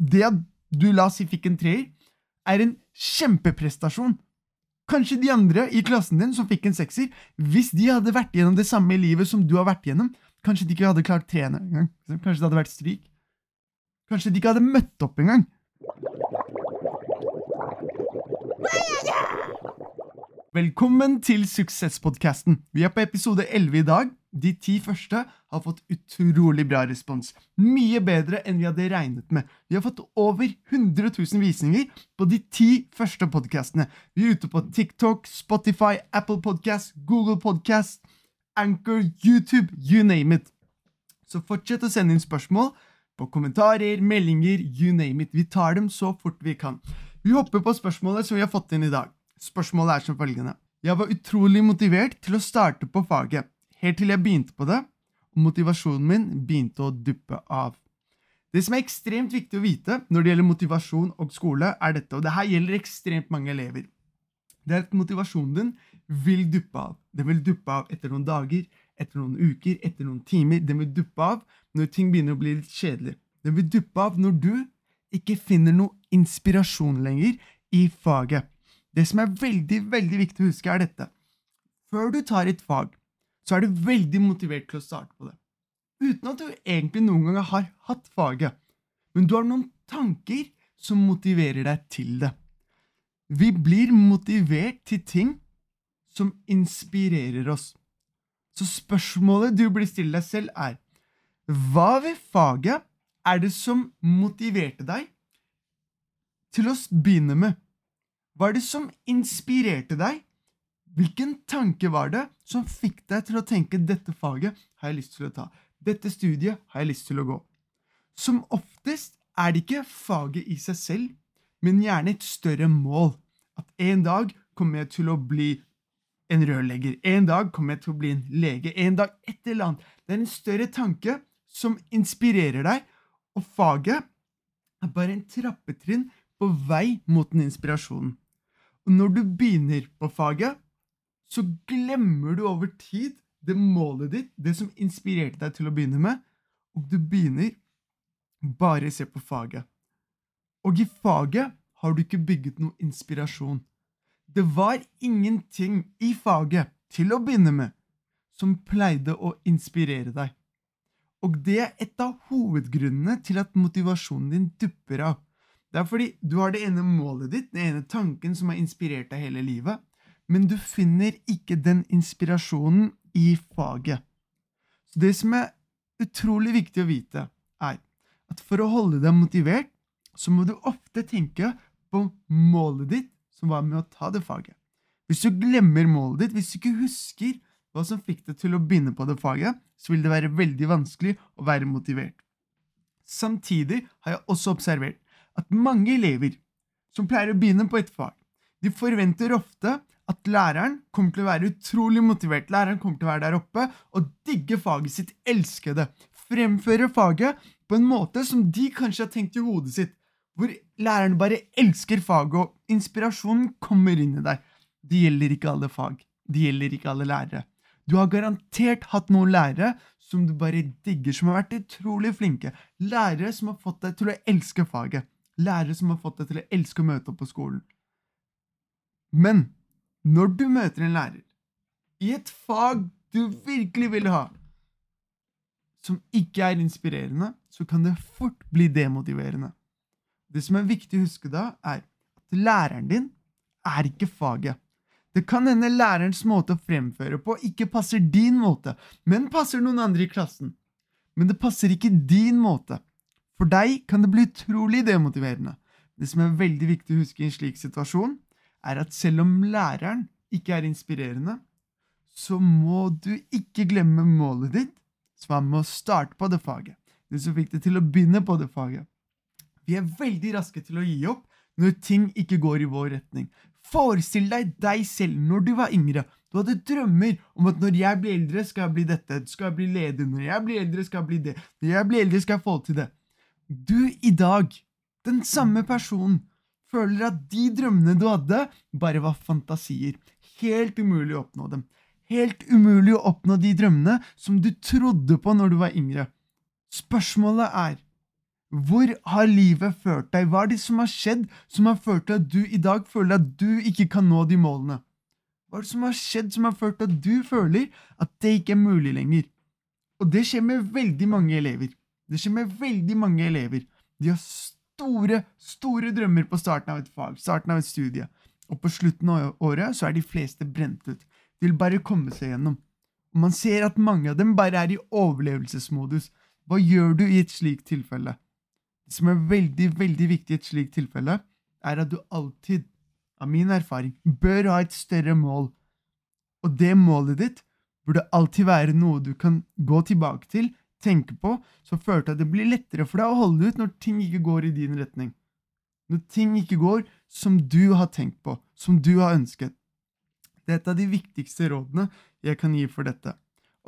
det at du la oss si fikk en treer, er en kjempeprestasjon. Kanskje de andre i klassen din som fikk en sekser, hvis de hadde vært gjennom det samme i livet som du har vært gjennom, kanskje de ikke hadde klart treene engang. Kanskje det hadde vært stryk. Kanskje de ikke hadde møtt opp engang. Velkommen til Suksesspodkasten. Vi er på episode 11 i dag. De ti første har fått utrolig bra respons. Mye bedre enn vi hadde regnet med. Vi har fått over 100 000 visninger på de ti første podkastene. Vi er ute på TikTok, Spotify, Apple Podcast, Google Podcast, Anchor, YouTube, you name it. Så fortsett å sende inn spørsmål på kommentarer, meldinger, you name it. Vi tar dem så fort vi kan. Vi hopper på spørsmålet som vi har fått inn i dag. Spørsmålet er som følgende. Jeg var utrolig motivert til å starte på faget, helt til jeg begynte på det, og motivasjonen min begynte å duppe av. Det som er ekstremt viktig å vite når det gjelder motivasjon og skole, er dette, og det her gjelder ekstremt mange elever. Det er at motivasjonen din vil duppe av. Den vil duppe av etter noen dager, etter noen uker, etter noen timer. Den vil duppe av når ting begynner å bli litt kjedelig. Den vil duppe av når du ikke finner noe inspirasjon lenger i faget. Det som er veldig, veldig viktig å huske, er dette. Før du tar et fag, så er du veldig motivert til å starte på det. Uten at du egentlig noen gang har hatt faget. Men du har noen tanker som motiverer deg til det. Vi blir motivert til ting som inspirerer oss. Så spørsmålet du blir stille deg selv, er hva ved faget er det som motiverte deg til å begynne med? Hva er det som inspirerte deg? Hvilken tanke var det som fikk deg til å tenke 'dette faget har jeg lyst til å ta', 'dette studiet har jeg lyst til å gå'? Som oftest er det ikke faget i seg selv, men gjerne et større mål. At en dag kommer jeg til å bli en rørlegger, en dag kommer jeg til å bli en lege, en dag et eller annet. Det er en større tanke som inspirerer deg, og faget er bare en trappetrinn på vei mot den inspirasjonen. Og når du begynner på faget, så glemmer du over tid det målet ditt, det som inspirerte deg til å begynne med, og du begynner bare å se på faget. Og i faget har du ikke bygget noe inspirasjon. Det var ingenting i faget, til å begynne med, som pleide å inspirere deg. Og det er et av hovedgrunnene til at motivasjonen din dupper av. Det er fordi du har det ene målet ditt, den ene tanken som har inspirert deg hele livet, men du finner ikke den inspirasjonen i faget. Så det som er utrolig viktig å vite, er at for å holde deg motivert, så må du ofte tenke på målet ditt, som var med å ta det faget. Hvis du glemmer målet ditt, hvis du ikke husker hva som fikk deg til å begynne på det faget, så vil det være veldig vanskelig å være motivert. Samtidig har jeg også observert at mange elever som pleier å begynne på et fag, de forventer ofte at læreren kommer til å være utrolig motivert. Læreren kommer til å være der oppe og digge faget sitt, elske det. Fremføre faget på en måte som de kanskje har tenkt i hodet sitt, hvor læreren bare elsker faget, og inspirasjonen kommer inn i deg. Det gjelder ikke alle fag. Det gjelder ikke alle lærere. Du har garantert hatt noen lærere som du bare digger, som har vært utrolig flinke. Lærere som har fått deg til å elske faget lærere som har fått deg til å elske å møte opp på skolen. Men når du møter en lærer i et fag du virkelig vil ha, som ikke er inspirerende, så kan det fort bli demotiverende. Det som er viktig å huske da, er at læreren din er ikke faget. Det kan hende lærerens måte å fremføre på ikke passer din måte, men passer noen andre i klassen. Men det passer ikke din måte. For deg kan det bli utrolig demotiverende. Det som er veldig viktig å huske i en slik situasjon, er at selv om læreren ikke er inspirerende, så må du ikke glemme målet ditt, som er med å starte på det faget. Det som fikk deg til å begynne på det faget. Vi er veldig raske til å gi opp når ting ikke går i vår retning. Forestill deg deg selv når du var yngre. Du hadde drømmer om at når jeg blir eldre, skal jeg bli dette. Skal jeg bli leder. Når jeg blir eldre, skal jeg bli det. Når jeg blir eldre, skal jeg få til det. Du i dag, den samme personen, føler at de drømmene du hadde, bare var fantasier. Helt umulig å oppnå dem. Helt umulig å oppnå de drømmene som du trodde på når du var yngre. Spørsmålet er, Hvor har livet ført deg? Hva er det som har skjedd som har ført til at du i dag føler at du ikke kan nå de målene? Hva er det som har skjedd som har ført til at du føler at det ikke er mulig lenger? Og det skjer med veldig mange elever. Det skjer med veldig mange elever. De har store, store drømmer på starten av et fag, starten av et studie. Og på slutten av året så er de fleste brent ut. De vil bare komme seg gjennom. Og man ser at mange av dem bare er i overlevelsesmodus. Hva gjør du i et slikt tilfelle? Det som er veldig, veldig viktig i et slikt tilfelle, er at du alltid, av min erfaring, bør ha et større mål. Og det målet ditt burde alltid være noe du kan gå tilbake til, tenke på, så fører til at det blir lettere for deg å holde ut når ting ikke går i din retning. Når ting ikke går som du har tenkt på, som du har ønsket. Det er et av de viktigste rådene jeg kan gi for dette.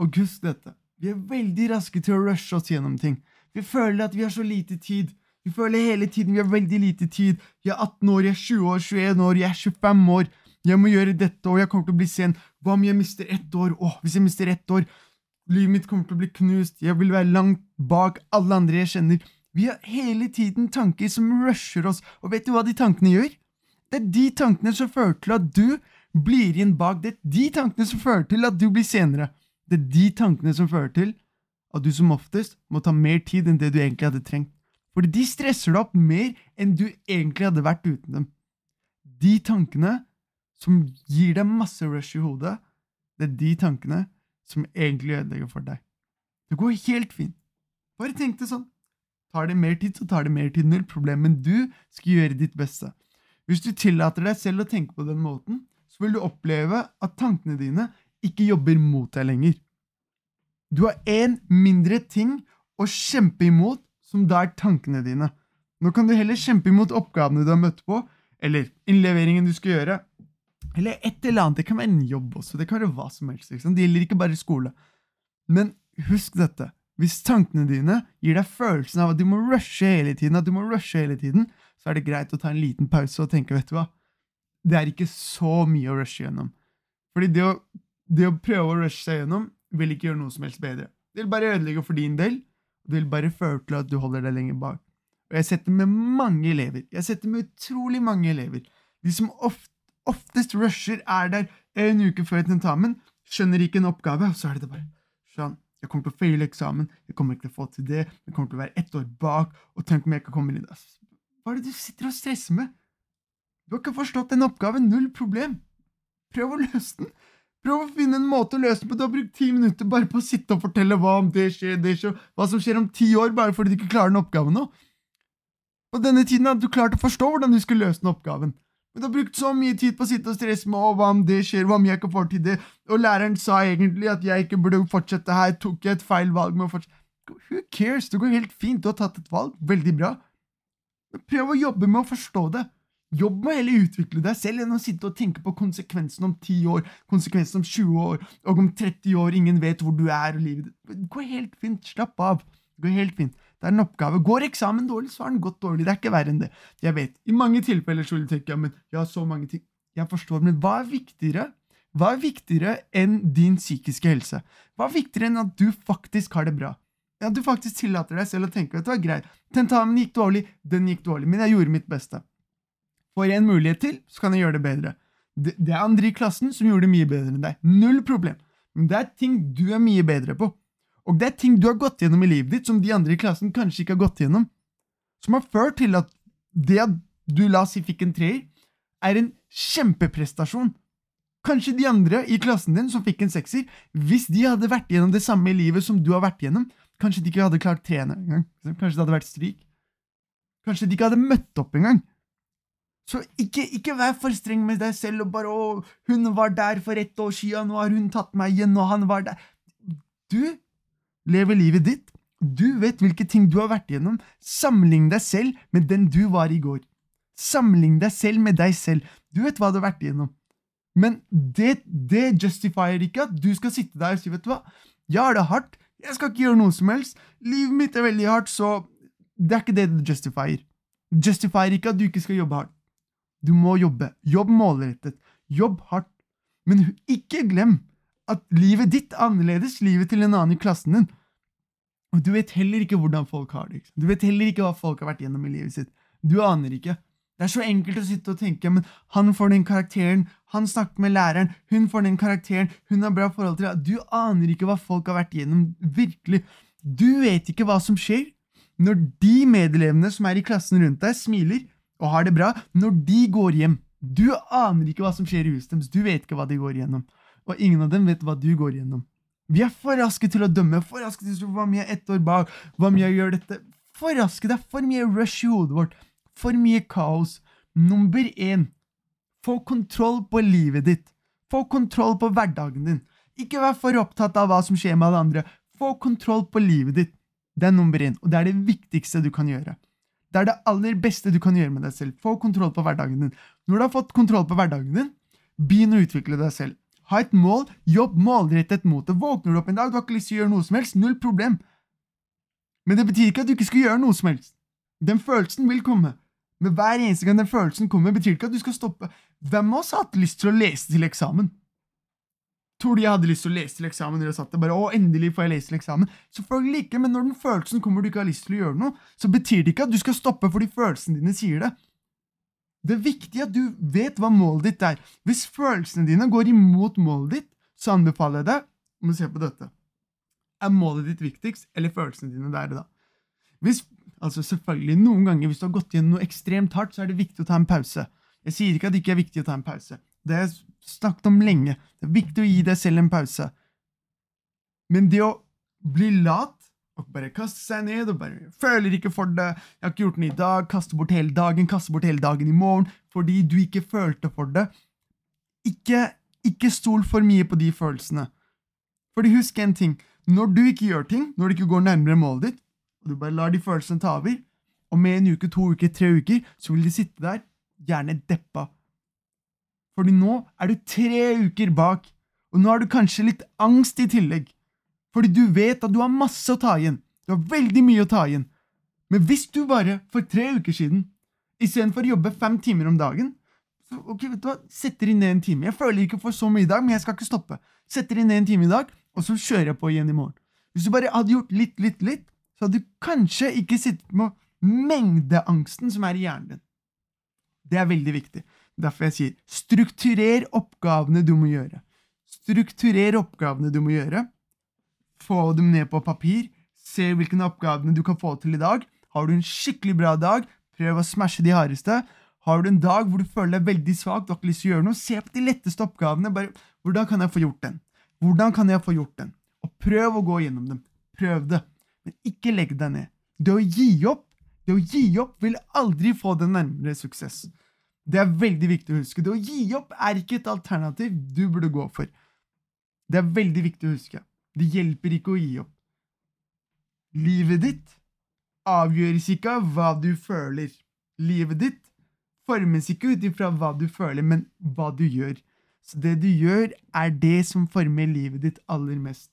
Og husk dette, vi er veldig raske til å rushe oss gjennom ting. Vi føler at vi har så lite tid. Vi føler hele tiden vi har veldig lite tid. Jeg er 18 år, jeg er 20 år, 21 år, jeg er 25 år. Jeg må gjøre dette, og jeg kommer til å bli sen. Hva om jeg mister ett år? Åh, hvis jeg mister ett år, livet mitt kommer til å bli knust. Jeg vil være langt bak alle andre jeg kjenner. Vi har hele tiden tanker som rusher oss, og vet du hva de tankene gjør? Det er de tankene som fører til at du blir igjen bak. Det er de tankene som fører til at du blir senere. Det er de tankene som fører til at du som oftest må ta mer tid enn det du egentlig hadde trengt. Fordi de stresser deg opp mer enn du egentlig hadde vært uten dem. De tankene som gir deg masse rush i hodet, det er de tankene som egentlig ødelegger for deg. Det går helt fint. Bare tenk det sånn. Tar det mer tid, så tar det mer tid. Null problem, men du skal gjøre ditt beste. Hvis du tillater deg selv å tenke på den måten, så vil du oppleve at tankene dine ikke jobber mot deg lenger. Du har én mindre ting å kjempe imot, som da er tankene dine. Nå kan du heller kjempe imot oppgavene du har møtt på, eller innleveringen du skal gjøre, eller et eller annet. Det kan være en jobb også, det kan være hva som helst. Liksom. Det gjelder ikke bare skole. Men husk dette. Hvis tankene dine gir deg følelsen av at du må rushe hele tiden, at du må rushe hele tiden, så er det greit å ta en liten pause og tenke, vet du hva, det er ikke så mye å rushe gjennom. Fordi det å, det å prøve å rushe seg gjennom vil ikke gjøre noe som helst bedre. Det vil bare ødelegge for din del, og det vil bare føre til at du holder deg lenger bak. Og jeg setter med mange elever, jeg setter med utrolig mange elever, de som ofte, oftest rusher, er der en uke før tentamen, skjønner ikke en oppgave, og så er det bare sånn jeg kommer til å feile eksamen, jeg kommer ikke til å få til det, jeg kommer til å være ett år bak, og tenk om jeg ikke kommer inn Hva er det du sitter og stresser med? Du har ikke forstått den oppgaven, null problem. Prøv å løse den. Prøv å finne en måte å løse den på. Du har brukt ti minutter bare på å sitte og fortelle hva om det skjer, det skjer, hva som skjer om ti år, bare fordi du ikke klarer den oppgaven nå. På denne tiden hadde du klart å forstå hvordan du skulle løse den oppgaven. Men du har brukt så mye tid på å sitte og stresse med og hva om det skjer, hva om jeg ikke får til det, og læreren sa egentlig at jeg ikke burde fortsette her, tok jeg et feil valg med å fortsette Who cares? Det går helt fint, du har tatt et valg, veldig bra. Prøv å jobbe med å forstå det. Jobb med å heller utvikle deg selv enn å sitte og tenke på konsekvensen om 10 år, konsekvensen om 20 år, og om 30 år, ingen vet hvor du er og livet ditt. Det går helt fint, slapp av. Det går helt fint. Det er en oppgave. Går eksamen dårlig, så har den gått dårlig. Det er ikke verre enn det. Jeg vet, I mange tilfeller så vil du tenke ja, men jeg har så mange ting Jeg forstår, men hva er viktigere? Hva er viktigere enn din psykiske helse? Hva er viktigere enn at du faktisk har det bra? Ja, du faktisk tillater deg selv å tenke at det var greit, tentamen gikk dårlig, den gikk dårlig, men jeg gjorde mitt beste. Får jeg en mulighet til, så kan jeg gjøre det bedre. Det, det er andre i klassen som gjorde det mye bedre enn deg. Null problem. Men det er ting du er mye bedre på. Og det er ting du har gått gjennom i livet ditt som de andre i klassen kanskje ikke har gått gjennom. Som har ført til at det at du la oss si fikk en treer, er en kjempeprestasjon. Kanskje de andre i klassen din som fikk en sekser, hvis de hadde vært gjennom det samme i livet som du har vært gjennom, kanskje de ikke hadde klart treene engang. Kanskje det hadde vært stryk. Kanskje de ikke hadde møtt opp engang. Så ikke, ikke, vær for streng med deg selv og bare 'Å, hun var der for ett år siden, nå har hun tatt meg igjen, og han var der' Du lever livet ditt. Du vet hvilke ting du har vært igjennom. Sammenlign deg selv med den du var i går. Sammenlign deg selv med deg selv. Du vet hva du har vært igjennom. Men det, det justifier ikke at du skal sitte der og si, vet du hva, jeg har det hardt, jeg skal ikke gjøre noe som helst, livet mitt er veldig hardt, så det er ikke det det justifier. Justifier ikke at du ikke skal jobbe hardt. Du må jobbe. Jobb målrettet. Jobb hardt. Men ikke glem at livet ditt er annerledes livet til en annen i klassen din. Og du vet heller ikke hvordan folk har det. Du vet heller ikke hva folk har vært gjennom i livet sitt. Du aner ikke. Det er så enkelt å sitte og tenke men han får den karakteren, han snakker med læreren, hun får den karakteren, hun har bra forhold til deg. Du aner ikke hva folk har vært gjennom. Virkelig. Du vet ikke hva som skjer når de medelevene som er i klassen rundt deg, smiler og har det bra, når de går hjem. Du aner ikke hva som skjer i huset deres, du vet ikke hva de går igjennom. Og ingen av dem vet hva du går igjennom. Vi er for raske til å dømme, for raske til å si hva mye ett år bak, hva om jeg gjør dette. For raske, det er for mye rush i hodet vårt. For mye kaos. Nummer én, få kontroll på livet ditt. Få kontroll på hverdagen din. Ikke vær for opptatt av hva som skjer med alle andre. Få kontroll på livet ditt. Det er nummer én, og det er det viktigste du kan gjøre. Det er det aller beste du kan gjøre med deg selv. Få kontroll på hverdagen din. Når du har fått kontroll på hverdagen din, begynn å utvikle deg selv. Ha et mål, jobb målrettet mot det. Våkner du opp en dag, du har ikke lyst til å gjøre noe som helst, null problem. Men det betyr ikke at du ikke skal gjøre noe som helst. Den følelsen vil komme. Men hver eneste gang den følelsen kommer, betyr ikke at du skal stoppe. Hvem av oss har hatt lyst til å lese til eksamen? Tror du jeg hadde lyst til å lese til eksamen? Eller satt der bare, å, endelig får jeg lese til eksamen? Selvfølgelig ikke, men når den følelsen kommer du ikke har lyst til å gjøre noe, så betyr det ikke at du skal stoppe fordi følelsene dine sier det. Det er viktig at du vet hva målet ditt er. Hvis følelsene dine går imot målet ditt, så anbefaler jeg deg om å se på dette. Er målet ditt viktigst, eller følelsene dine der da? Hvis, altså selvfølgelig, Noen ganger hvis du har gått gjennom noe ekstremt hardt, så er det viktig å ta en pause. Jeg sier ikke at det ikke er viktig å ta en pause. Det har jeg snakket om lenge. Det er viktig å gi deg selv en pause. Men det å bli lat og bare kaste seg ned og bare føler ikke for det. 'Jeg har ikke gjort den i dag.' Kaste bort hele dagen, kaste bort hele dagen i morgen fordi du ikke følte for det. Ikke, ikke stol for mye på de følelsene. Fordi husk en ting. Når du ikke gjør ting, når du ikke går nærmere målet ditt, og du bare lar de følelsene ta over, og med en uke, to uker, tre uker, så vil de sitte der, gjerne deppa. Fordi nå er du tre uker bak, og nå har du kanskje litt angst i tillegg. Fordi du vet at du har masse å ta igjen. Du har veldig mye å ta igjen. Men hvis du bare for tre uker siden, istedenfor å jobbe fem timer om dagen, så ok, vet du hva, setter inn ned en time. Jeg føler ikke for så mye i dag, men jeg skal ikke stoppe. Setter inn ned en time i dag, og så kjører jeg på igjen i morgen. Hvis du bare hadde gjort litt, litt, litt, så hadde du kanskje ikke sittet med mengdeangsten som er i hjernen din. Det er veldig viktig. Derfor jeg sier strukturer oppgavene du må gjøre. Strukturer oppgavene du må gjøre, få dem ned på papir, se hvilke oppgavene du kan få til i dag. Har du en skikkelig bra dag, prøv å smashe de hardeste. Har du en dag hvor du føler deg veldig svak, du har ikke lyst til å gjøre noe, se på de letteste oppgavene. bare, Hvordan kan jeg få gjort den? Hvordan kan jeg få gjort den? Og prøv å gå gjennom dem. Prøv det. Men ikke legg deg ned. Det å gi opp det å gi opp vil aldri få deg nærmere suksess. Det er veldig viktig å huske. Det å gi opp er ikke et alternativ du burde gå for. Det er veldig viktig å huske. Det hjelper ikke å gi opp. Livet ditt avgjøres ikke av hva du føler. Livet ditt formes ikke ut ifra hva du føler, men hva du gjør. Så det du gjør, er det som former livet ditt aller mest.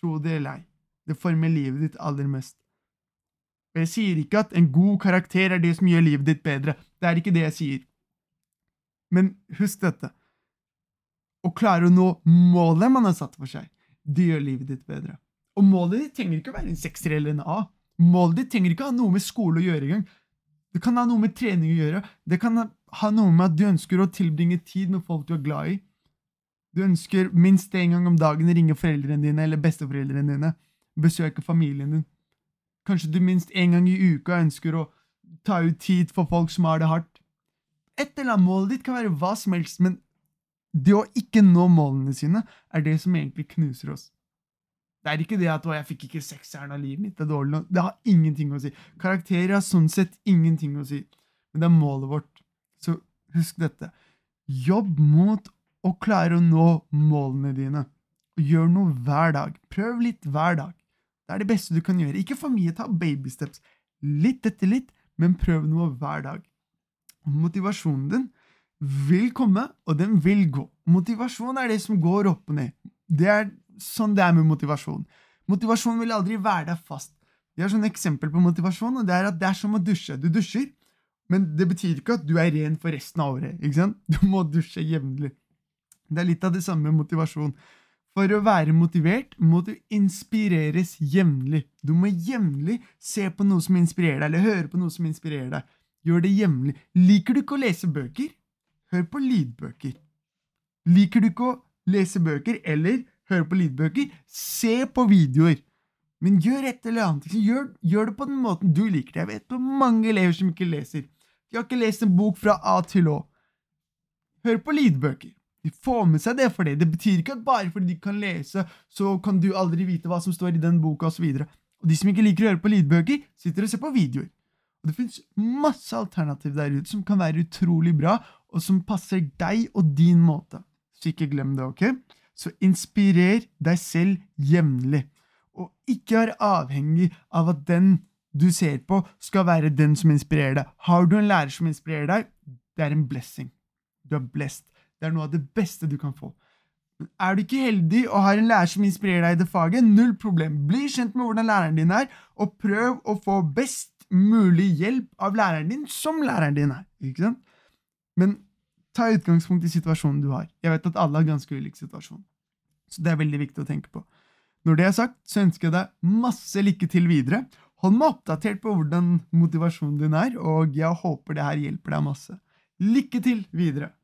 Tro det eller ei, det former livet ditt aller mest. Og jeg sier ikke at en god karakter er det som gjør livet ditt bedre. Det er ikke det jeg sier. Men husk dette. Å klare å nå målet man har satt for seg, det gjør livet ditt bedre. Og målet ditt trenger ikke å være en sekser eller en A. Målet ditt trenger ikke å ha noe med skole å gjøre engang. Det kan ha noe med trening å gjøre. Det kan ha noe med at du ønsker å tilbringe tid med folk du er glad i. Du ønsker minst en gang om dagen å ringe foreldrene dine eller besteforeldrene dine. Besøke familien din. Kanskje du minst en gang i uka ønsker å ta ut tid for folk som har det hardt. Et eller annet målet ditt kan være hva som helst, men det å ikke nå målene sine er det som egentlig knuser oss. Det er ikke det at jeg fikk ikke sekseren av livet mitt', det er dårlig nok. Det har ingenting å si. Karakterer har sånn sett ingenting å si. Men det er målet vårt. Så husk dette. Jobb mot å klare å nå målene dine. Gjør noe hver dag. Prøv litt hver dag. Det er det beste du kan gjøre. Ikke for mye, ta babysteps. Litt etter litt, men prøv noe hver dag. Motivasjonen din vil komme, og den vil gå. Motivasjon er det som går opp og ned. Det er sånn det er med motivasjon. Motivasjon vil aldri være der fast. Vi har sånn eksempel på motivasjon, og det er at det er som å dusje. Du dusjer, men det betyr ikke at du er ren for resten av året. ikke sant? Du må dusje jevnlig. Det er litt av det samme med motivasjon. For å være motivert må du inspireres jevnlig. Du må jevnlig se på noe som inspirerer deg, eller høre på noe som inspirerer deg. Gjør det jevnlig. Liker du ikke å lese bøker? Hør på lydbøker. Liker du ikke å lese bøker eller høre på lydbøker? Se på videoer. Men gjør et eller annet. Gjør, gjør det på den måten du liker det. Jeg vet hvor mange elever som ikke leser. De har ikke lest en bok fra A til Å. Hør på lydbøker. De får med seg det for det. Det betyr ikke at bare fordi de kan lese, så kan du aldri vite hva som står i den boka, osv. Og, og de som ikke liker å høre på lydbøker, sitter og ser på videoer. Og det finnes masse alternativ der ute som kan være utrolig bra, og som passer deg og din måte. Så ikke glem det, ok? Så inspirer deg selv jevnlig, og ikke vær avhengig av at den du ser på, skal være den som inspirerer deg. Har du en lærer som inspirerer deg, det er en blessing. Du er blessed. Det er noe av det beste du kan få. Er du ikke heldig og har en lærer som inspirerer deg i det faget, null problem. Bli kjent med hvordan læreren din er, og prøv å få best mulig hjelp av læreren din som læreren din er. Ikke sant? Men ta utgangspunkt i situasjonen du har. Jeg vet at alle har ganske ulik situasjon, så det er veldig viktig å tenke på. Når det er sagt, så ønsker jeg deg masse lykke til videre. Hold meg oppdatert på hvordan motivasjonen din er, og jeg håper det her hjelper deg masse. Lykke til videre!